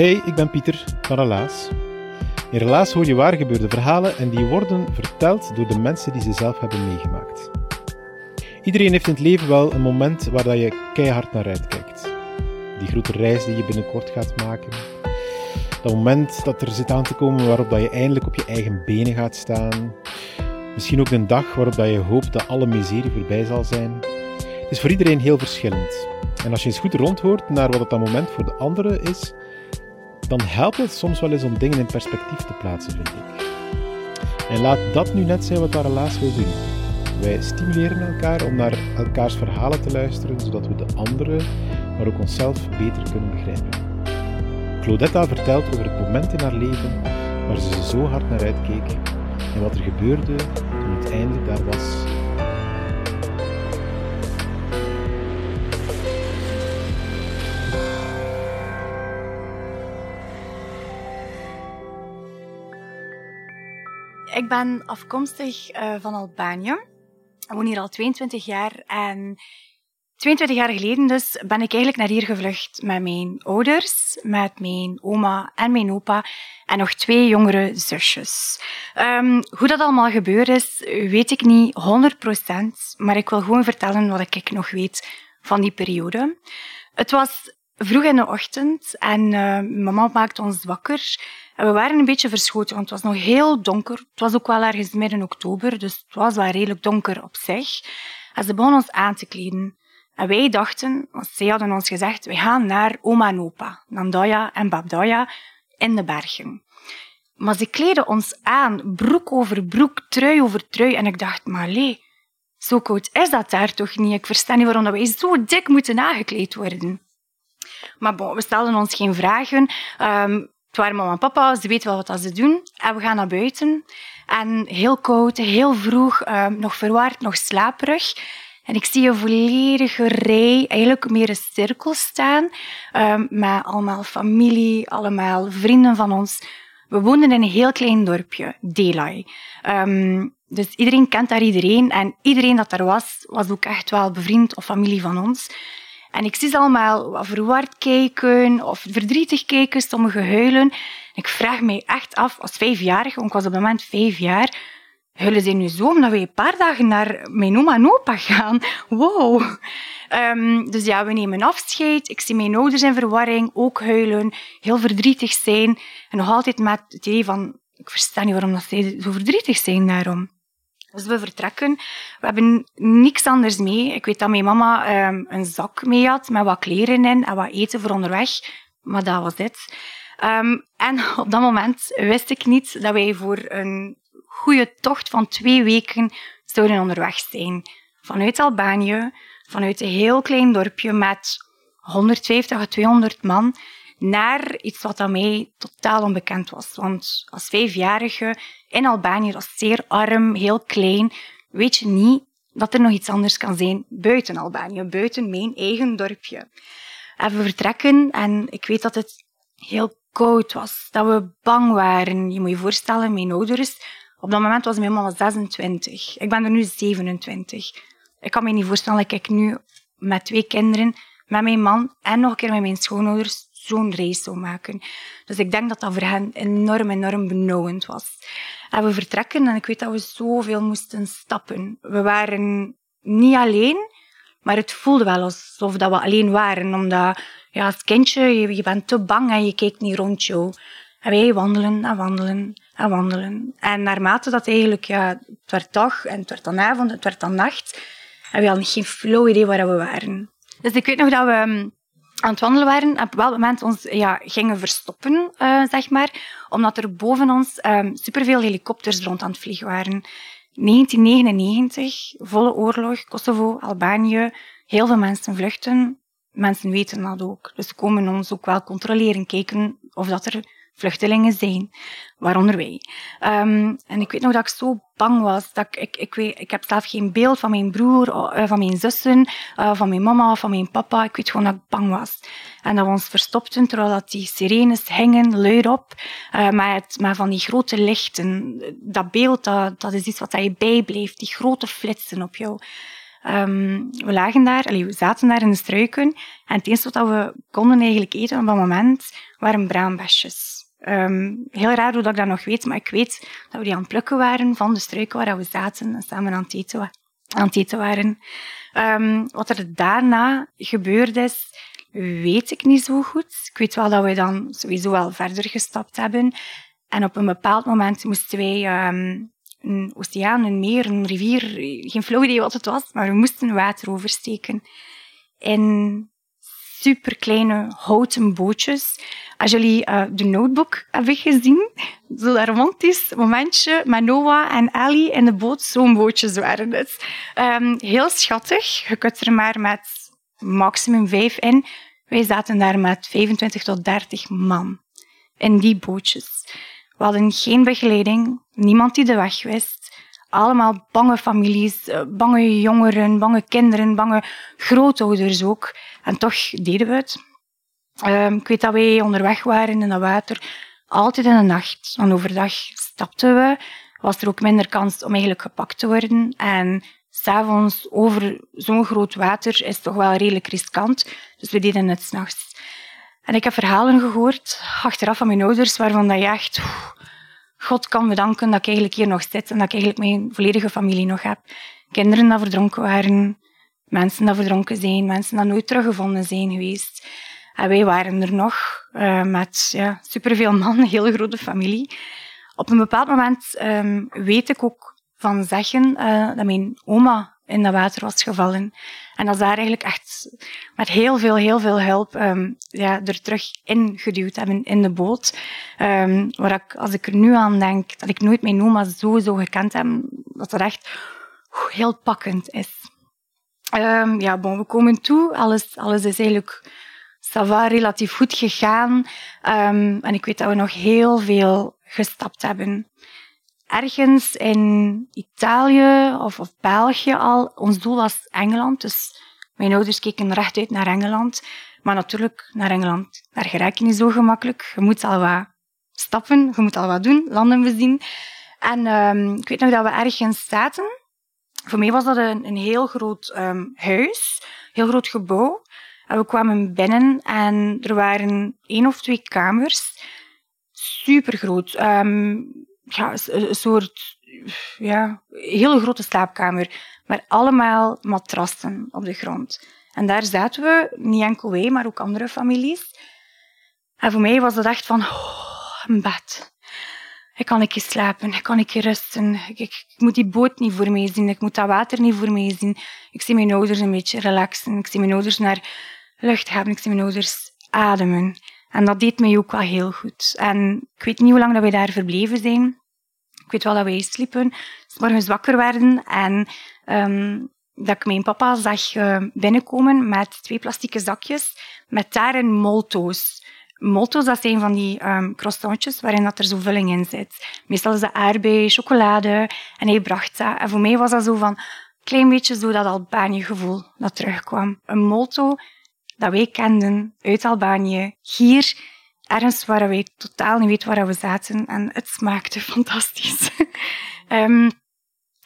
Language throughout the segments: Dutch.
Hey, ik ben Pieter van Relaas. In Relaas hoor je waar gebeurde verhalen en die worden verteld door de mensen die ze zelf hebben meegemaakt. Iedereen heeft in het leven wel een moment waar je keihard naar uitkijkt. Die grote reis die je binnenkort gaat maken. Dat moment dat er zit aan te komen waarop dat je eindelijk op je eigen benen gaat staan. Misschien ook een dag waarop dat je hoopt dat alle miserie voorbij zal zijn. Het is voor iedereen heel verschillend. En als je eens goed rondhoort naar wat dat moment voor de anderen is, dan helpt het soms wel eens om dingen in perspectief te plaatsen, vind ik. En laat dat nu net zijn wat dat relaas wil doen. Wij stimuleren elkaar om naar elkaars verhalen te luisteren, zodat we de anderen, maar ook onszelf beter kunnen begrijpen. Claudetta vertelt over het moment in haar leven waar ze zo hard naar uitkeek en wat er gebeurde toen het eindelijk daar was. Ik ben afkomstig eh, van Albanië. Ik woon hier al 22 jaar. En 22 jaar geleden dus ben ik eigenlijk naar hier gevlucht met mijn ouders, met mijn oma en mijn opa en nog twee jongere zusjes. Ehm, hoe dat allemaal gebeurd is, weet ik niet 100%, maar ik wil gewoon vertellen wat ik nog weet van die periode. Het was vroeg in de ochtend en eh, mama maakte ons wakker. We waren een beetje verschoten, want het was nog heel donker. Het was ook wel ergens midden oktober, dus het was wel redelijk donker op zich. En ze begon ons aan te kleden. En wij dachten, want zij hadden ons gezegd, we gaan naar oma en opa, en Babdaya, in de bergen. Maar ze kleden ons aan, broek over broek, trui over trui. En ik dacht, maar lee, zo koud is dat daar toch niet? Ik versta niet waarom wij zo dik moeten aangekleed worden. Maar we stelden ons geen vragen. Ehm, het waren mama en papa, ze weten wel wat ze doen. En we gaan naar buiten. En heel koud, heel vroeg, ehm, nog verwaard, nog slaperig. En ik zie een volledige rij, eigenlijk meer een cirkel staan, ehm, met allemaal familie, allemaal vrienden van ons. We woonden in een heel klein dorpje, Delay. Ehm, dus iedereen kent daar iedereen. En iedereen dat daar was, was ook echt wel bevriend of familie van ons. En ik zie ze allemaal wat verward kijken of verdrietig kijken, sommigen huilen. Ik vraag mij echt af, als vijfjarige, want ik was op dat moment vijf jaar, huilen ze nu zo omdat we een paar dagen naar mijn oma en opa gaan? Wow. Ehm, dus ja, we nemen afscheid. Ik zie mijn ouders in verwarring, ook huilen, heel verdrietig zijn. En nog altijd met het idee van, ik versta niet waarom dat zij zo verdrietig zijn daarom. Dus we vertrekken. We hebben niks anders mee. Ik weet dat mijn mama ehm, een zak mee had met wat kleren in en wat eten voor onderweg. Maar dat was het. Ehm, en op dat moment wist ik niet dat wij voor een goede tocht van twee weken zouden onderweg zijn. Vanuit Albanië, vanuit een heel klein dorpje met 150 à 200 man, naar iets wat aan mij totaal onbekend was. Want als vijfjarige in Albanië, dat is zeer arm, heel klein, weet je niet dat er nog iets anders kan zijn buiten Albanië, buiten mijn eigen dorpje. En we vertrekken en ik weet dat het heel koud was, dat we bang waren. Je moet je voorstellen, mijn ouders, op dat moment was mijn mama 26. Ik ben er nu 27. Ik kan me niet voorstellen dat ik nu met twee kinderen, met mijn man en nog een keer met mijn schoonouders zo'n reis zou maken. Dus ik denk dat dat voor hen enorm, enorm benauwend was. En we vertrekken en ik weet dat we zoveel moesten stappen. We waren niet alleen, Maar het voelde wel alsof dat we alleen waren, omdat ja, als kindje, je, bent te bang en je kijkt niet rond jou. En wij wandelen en wandelen en wandelen. En naarmate dat eigenlijk, ja, het werd dag en het werd dan avond, het werd dan nacht, en we hadden geen flauw idee waar we waren. Dus ik weet nog dat we aan het wandelen waren en op bepaald moment ons ja, gingen verstoppen, uh, zeg maar, omdat er boven ons um, superveel helikopters rond aan het vliegen waren. 1999, volle oorlog, Kosovo, Albanië, heel veel mensen vluchten. Mensen weten dat ook. Dus ze komen ons ook wel controleren, kijken of dat er vluchtelingen zijn, waaronder wij. Um, en ik weet nog dat ik zo bang was. Dat ik, ik, weet, ik heb zelf geen beeld van mijn broer, uh, van mijn zussen, uh, van mijn mama, van mijn papa. Ik weet gewoon dat ik bang was. En dat we ons verstopten terwijl dat die sirenes hingen, luid op, met, met van die grote lichten. Dat beeld, dat, dat is iets wat je bijblijft. Die grote flitsen op jou. Um, we lagen daar, we zaten daar in de struiken en het eerste wat we konden eigenlijk eten op dat moment waren braambesjes. Um, heel raar hoe dat ik dat nog weet, maar ik weet dat we die aan het plukken waren van de struiken waar we zaten en samen aan het eten, aan het eten waren. Um, wat er daarna gebeurd is, weet ik niet zo goed. Ik weet wel dat we dan sowieso wel verder gestapt hebben. En op een bepaald moment moesten wij um, een oceaan, een meer, een rivier, geen flauw idee wat het was, maar we moesten water oversteken. En superkleine houten bootjes. Als jullie uh, de notebook hebben gezien, zo'n romantisch momentje met Noah en Ellie in de boot, zo'n bootjes waren het. Um, heel schattig. Je kunt er maar met maximum vijf in. Wij zaten daar met 25 tot 30 man in die bootjes. We hadden geen begeleiding, niemand die de weg wist allemaal bange families, eh, bange jongeren, bange kinderen, bange grootouders ook. En toch deden we het. Um, ik weet dat wij onderweg waren in dat water, altijd in de nacht. Want overdag stapten we, was er ook minder kans om eigenlijk gepakt te worden. En s'avonds over zo'n groot water is toch wel redelijk riskant. Dus we deden het s'nachts. En ik heb verhalen gehoord, achteraf van mijn ouders, waarvan dat je echt... God kan bedanken dat ik eigenlijk hier nog zit en dat ik eigenlijk mijn volledige familie nog heb. Kinderen die verdronken waren, mensen die verdronken zijn, mensen die nooit teruggevonden zijn geweest. En wij waren er nog uh, met ja, superveel man, een hele grote familie. Op een bepaald moment um, weet ik ook van zeggen uh, dat mijn oma in dat water was gevallen. En dat ze daar eigenlijk echt met heel veel, heel veel hulp um, ja, er terug in geduwd hebben in de boot. Um, waar ik, als ik er nu aan denk, dat ik nooit mijn oma zo, zo gekend heb, dat dat echt heel pakkend is. Um, ja, bon, we komen toe. Alles, alles is eigenlijk relatief goed gegaan. En ik weet dat we nog heel veel gestapt hebben ergens in Italië of, of België al. Ons doel was Engeland, dus mijn ouders keken rechtuit naar Engeland. Maar natuurlijk, naar Engeland, daar geraak je niet zo gemakkelijk. Je moet al wat stappen, je moet al wat doen, landen bezien. En um, ik weet nog dat we ergens zaten. Voor mij was dat een, heel groot um, huis, heel groot gebouw. En we kwamen binnen en er waren één of twee kamers. Super groot. Um, ja, een soort ja, hele grote slaapkamer, maar allemaal matrassen op de grond. En daar zaten we, niet enkel wij, maar ook andere families. En voor mij was het echt van, oh, een bed. Ik kan ik slapen, ik kan ik rusten. Ik, moet die boot niet voor mij zien, ik moet dat water niet voor mij zien. Ik zie mijn ouders een beetje relaxen, ik zie mijn ouders naar lucht hebben, ik zie mijn ouders ademen. En dat deed mij ook wel heel goed. En ik weet niet hoe lang dat wij daar verbleven zijn. Ik weet wel dat wij sliepen, s morgens wakker werden en um, dat ik mijn papa zag uh, binnenkomen met twee plastieke zakjes met daarin molto's. Molto's, dat zijn van die um, croissantjes waarin dat er zo vulling in zit. Meestal is dat aardbei, chocolade en hij bracht dat. En voor mij was dat zo van klein beetje zo dat Albanië-gevoel dat terugkwam. Een molto dat wij kenden uit Albanië, hier ergens waar wij totaal niet weten waar we zaten. En het smaakte fantastisch. um,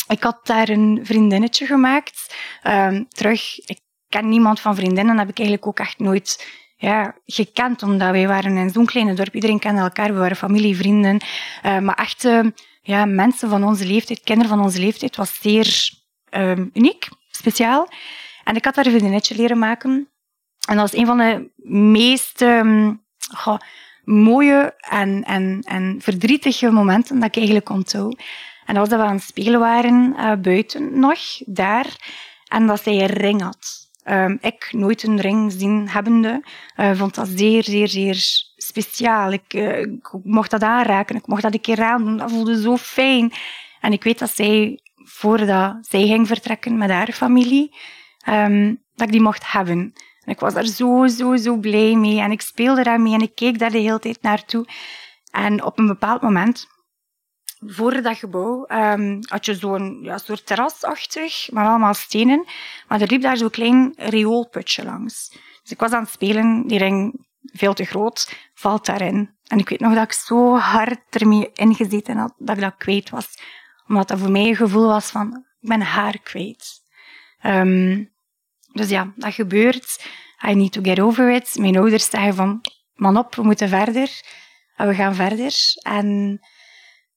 ik had daar een vriendinnetje gemaakt. Um, terug, ik ken niemand van vriendinnen, heb ik eigenlijk ook echt nooit ja, gekend, omdat wij waren in zo'n kleine dorp. Iedereen kende elkaar, we waren familie, vrienden. Uh, maar echt ja, mensen van onze leeftijd, kinderen van onze leeftijd, was zeer uniek, speciaal. En ik had daar een vriendinnetje leren maken. En dat was een van de meest goh, mooie en, en, en verdrietige momenten dat ik eigenlijk onthoud. En was dat we aan het spelen waren uh, buiten nog, daar. En dat zij een ring had. Um, ik, nooit een ring zien hebbende, uh, vond dat zeer, zeer, zeer speciaal. Ik, uh, ik, mocht dat aanraken, ik mocht dat een keer aandoen. Dat voelde zo fijn. En ik weet dat zij, voordat zij ging vertrekken met haar familie, um, dat ik die mocht hebben. En ik was daar zo, zo, zo blij mee. En ik speelde daarmee en ik keek daar de hele tijd naartoe. En op een bepaald moment, voor dat gebouw, um, had je zo'n ja, soort terrasachtig, maar allemaal stenen. Maar er liep daar zo'n klein rioolputje langs. Dus ik was aan het spelen, die ring veel te groot, valt daarin. En ik weet nog dat ik zo hard ermee ingezeten had, dat ik dat kwijt was. Omdat dat voor mij een gevoel was van, ik ben haar kwijt. Um, dus ja, dat gebeurt. I need to get over it. Mijn ouders zeggen van, man op, we moeten verder. En we gaan verder. En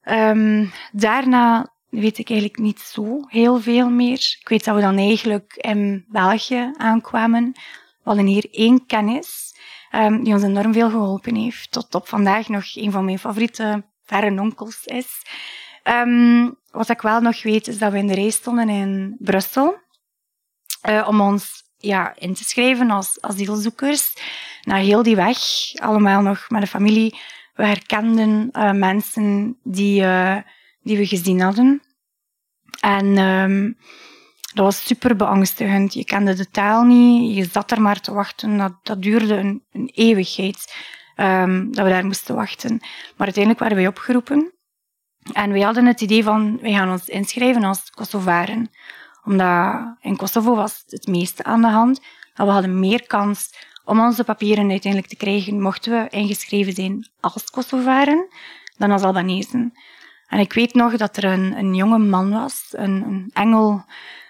um, daarna weet ik eigenlijk niet zo heel veel meer. Ik weet dat we dan eigenlijk in België aankwamen. We hadden hier één kennis um, die ons enorm veel geholpen heeft. Tot op vandaag nog een van mijn favoriete verre onkels is. Um, wat ik wel nog weet, is dat we in de rij stonden in Brussel. Uh, om ons ja, in te schrijven als asielzoekers. Na heel die weg, allemaal nog met de familie. We herkenden uh, mensen die, uh, die we gezien hadden. En um, dat was super beangstigend. Je kende de taal niet, je zat er maar te wachten. Dat, dat duurde een, een eeuwigheid um, dat we daar moesten wachten. Maar uiteindelijk werden wij opgeroepen. En wij hadden het idee van, wij gaan ons inschrijven als Kosovaren omdat in Kosovo was het meeste aan de hand. Maar we hadden meer kans om onze papieren uiteindelijk te krijgen, mochten we ingeschreven zijn als Kosovaren, dan als Albanezen. En ik weet nog dat er een, een jonge man was, een, een engel,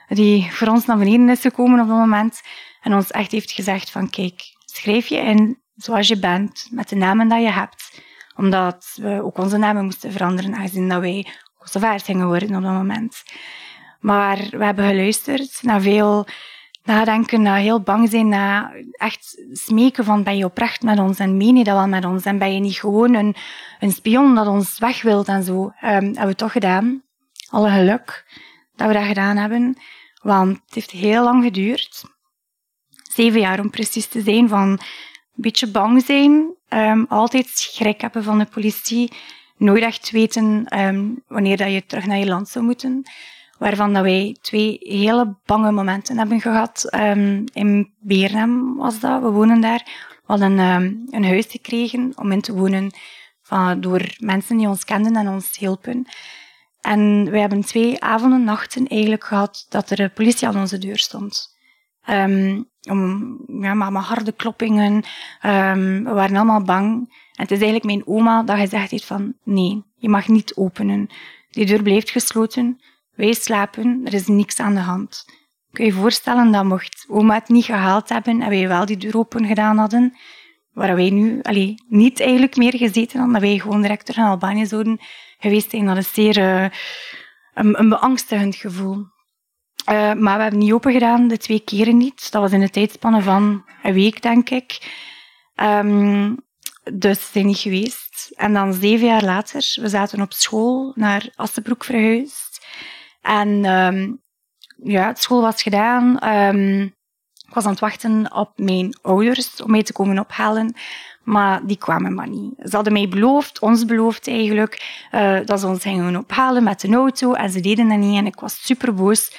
die voor ons naar beneden is gekomen op dat moment en ons echt heeft gezegd van kijk, schrijf je in zoals je bent, met de namen die je hebt. Omdat we ook onze namen moesten veranderen, aangezien dat wij Kosovaars gingen worden op dat moment. Maar we hebben geluisterd naar veel nadenken, naar heel bang zijn, naar echt smeken van ben je oprecht met ons en meen je dat wel met ons en ben je niet gewoon een, een spion dat ons weg wilt en zo. Um, hebben we toch gedaan. Alle geluk dat we dat gedaan hebben. Want het heeft heel lang geduurd. Zeven jaar om precies te zijn van een beetje bang zijn, um, altijd schrik hebben van de politie, nooit echt weten um, wanneer dat je terug naar je land zou moeten waarvan dat wij twee hele bange momenten hebben gehad. Um, in Beernem was dat, we wonen daar. We hadden um, een huis gekregen om in te wonen van, door mensen die ons kenden en ons hielpen. En we hebben twee avonden, nachten eigenlijk gehad dat er politie aan onze deur stond. Um, om, ja, maar, harde kloppingen. We waren allemaal bang. En het is eigenlijk mijn oma dat gezegd heeft van nee, je mag niet openen. Die deur bleef gesloten. Wij slapen, er is niks aan de hand. Kun je je voorstellen dat mocht oma het niet gehaald hebben en wij wel die deur open gedaan hadden, waar wij nu allee, niet eigenlijk meer gezeten hadden, dat wij gewoon direct terug naar Albanië zouden geweest zijn. Dat is zeer uh, een, een, beangstigend gevoel. Uh, maar we hebben niet open gedaan, de twee keren niet. Dat was in de tijdspanne van een week, denk ik. Um, dus ze zijn niet geweest. En dan zeven jaar later, we zaten op school naar Assenbroek verhuisd. En um, ja, school was gedaan. Um, ik was aan het wachten op mijn ouders om mij te komen ophalen. Maar die kwamen maar niet. Ze hadden mij beloofd, ons beloofd eigenlijk, uh, dat ze ons gingen ophalen met een auto. En ze deden dat niet. En ik was super boos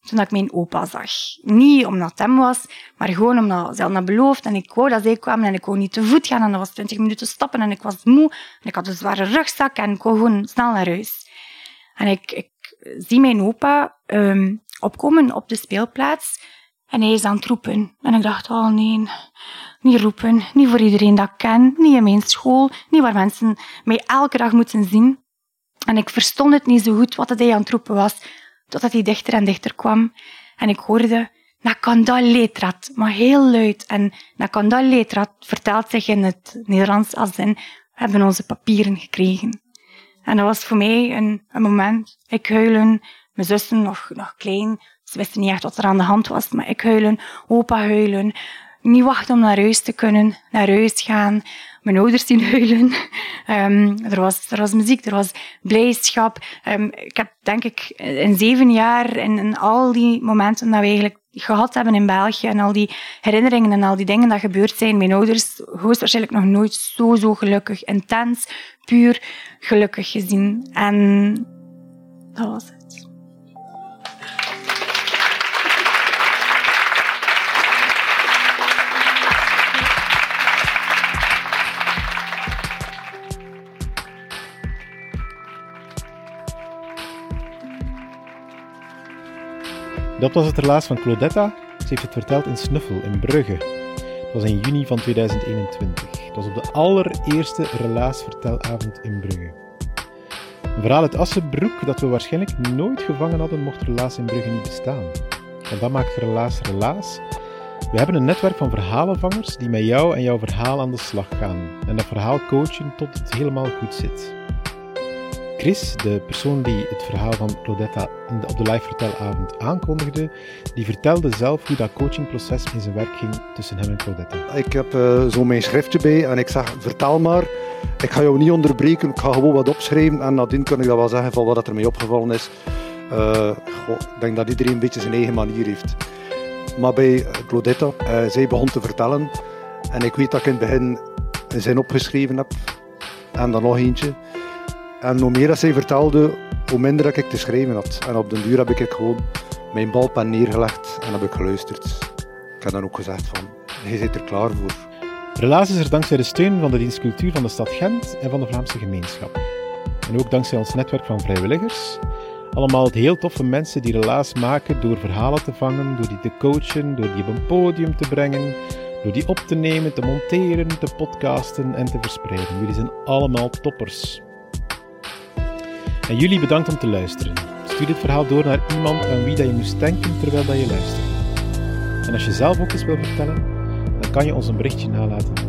toen ik mijn opa zag. Niet omdat het hem was, maar gewoon omdat ze hadden beloofd. En ik wou dat zij kwamen en ik wou niet te voet gaan. En dat was twintig minuten stappen en ik was moe. En ik had een zware rugzak en ik wou gewoon snel naar huis. En ik zie mijn opa um, opkomen op de speelplaats en hij is aan het roepen. En ik dacht, oh nee, niet roepen. Niet voor iedereen dat ik ken. Niet in mijn school. Niet waar mensen mij elke dag moeten zien. En ik verstond het niet zo goed wat hij aan het roepen was, totdat hij dichter en dichter kwam. En ik hoorde, Nakandal Letrat, maar heel luid. En Nakandal Letrat vertaalt zich in het Nederlands als in, we hebben onze papieren gekregen. En dat was voor mij een, een moment. Ik huilen, mijn zussen nog, nog klein, Ze wisten niet echt wat er aan de hand was, maar ik huilen, opa huilen. Niet wachten om naar huis te kunnen, naar huis gaan, mijn ouders zien huilen. Um, er, was, er was muziek, er was blijdschap. Um, ik heb denk ik in zeven jaar, in, in al die momenten dat we eigenlijk gehad hebben in België en al die herinneringen en al die dingen dat gebeurd zijn, mijn ouders hoogstwaarschijnlijk nog nooit zo, zo gelukkig, intens, puur gelukkig gezien. En dat was het. Dat was het relaas van Claudetta. Ze heeft het verteld in Snuffel in Brugge. Het was in juni van 2021. Het was op de allereerste relaasvertelavond in Brugge. Een verhaal uit Assenbroek dat we waarschijnlijk nooit gevangen hadden mocht relaas in Brugge niet bestaan. En dat maakt relaas relaas. We hebben een netwerk van verhalenvangers die met jou en jouw verhaal aan de slag gaan en dat verhaal coachen tot het helemaal goed zit. Chris, de persoon die het verhaal van Claudetta op de live vertelavond aankondigde, die vertelde zelf hoe dat coachingproces in zijn werk ging tussen hem en Claudetta. Ik heb uh, zo mijn schriftje bij en ik zeg, vertel maar. Ik ga jou niet onderbreken, ik ga gewoon wat opschrijven en nadien kan ik dat wel zeggen van wat er mij opgevallen is. Goh, ik denk dat iedereen een beetje zijn eigen manier heeft. Maar bij Claudetta, uh, zij begon te vertellen en ik weet dat ik in het begin een zin opgeschreven heb en dan nog eentje. En hoe meer dat zij vertelde, hoe minder dat ik te schrijven had. En op den duur heb ik gewoon mijn balpen neergelegd en heb ik geluisterd. Ik heb dan ook gezegd van, je zit er klaar voor. Relaas is er dankzij de steun van de dienst cultuur van de stad Gent en van de Vlaamse gemeenschap. En ook dankzij ons netwerk van vrijwilligers. Allemaal heel toffe mensen die relaas maken door verhalen te vangen, door die te coachen, door die op een podium te brengen, door die op te nemen, te monteren, te podcasten en te verspreiden. Jullie zijn allemaal toppers. En jullie bedankt om te luisteren. Stuur dit verhaal door naar iemand aan wie dat je moest denken terwijl dat je luistert. En als je zelf ook eens wil vertellen, dan kan je ons een berichtje nalaten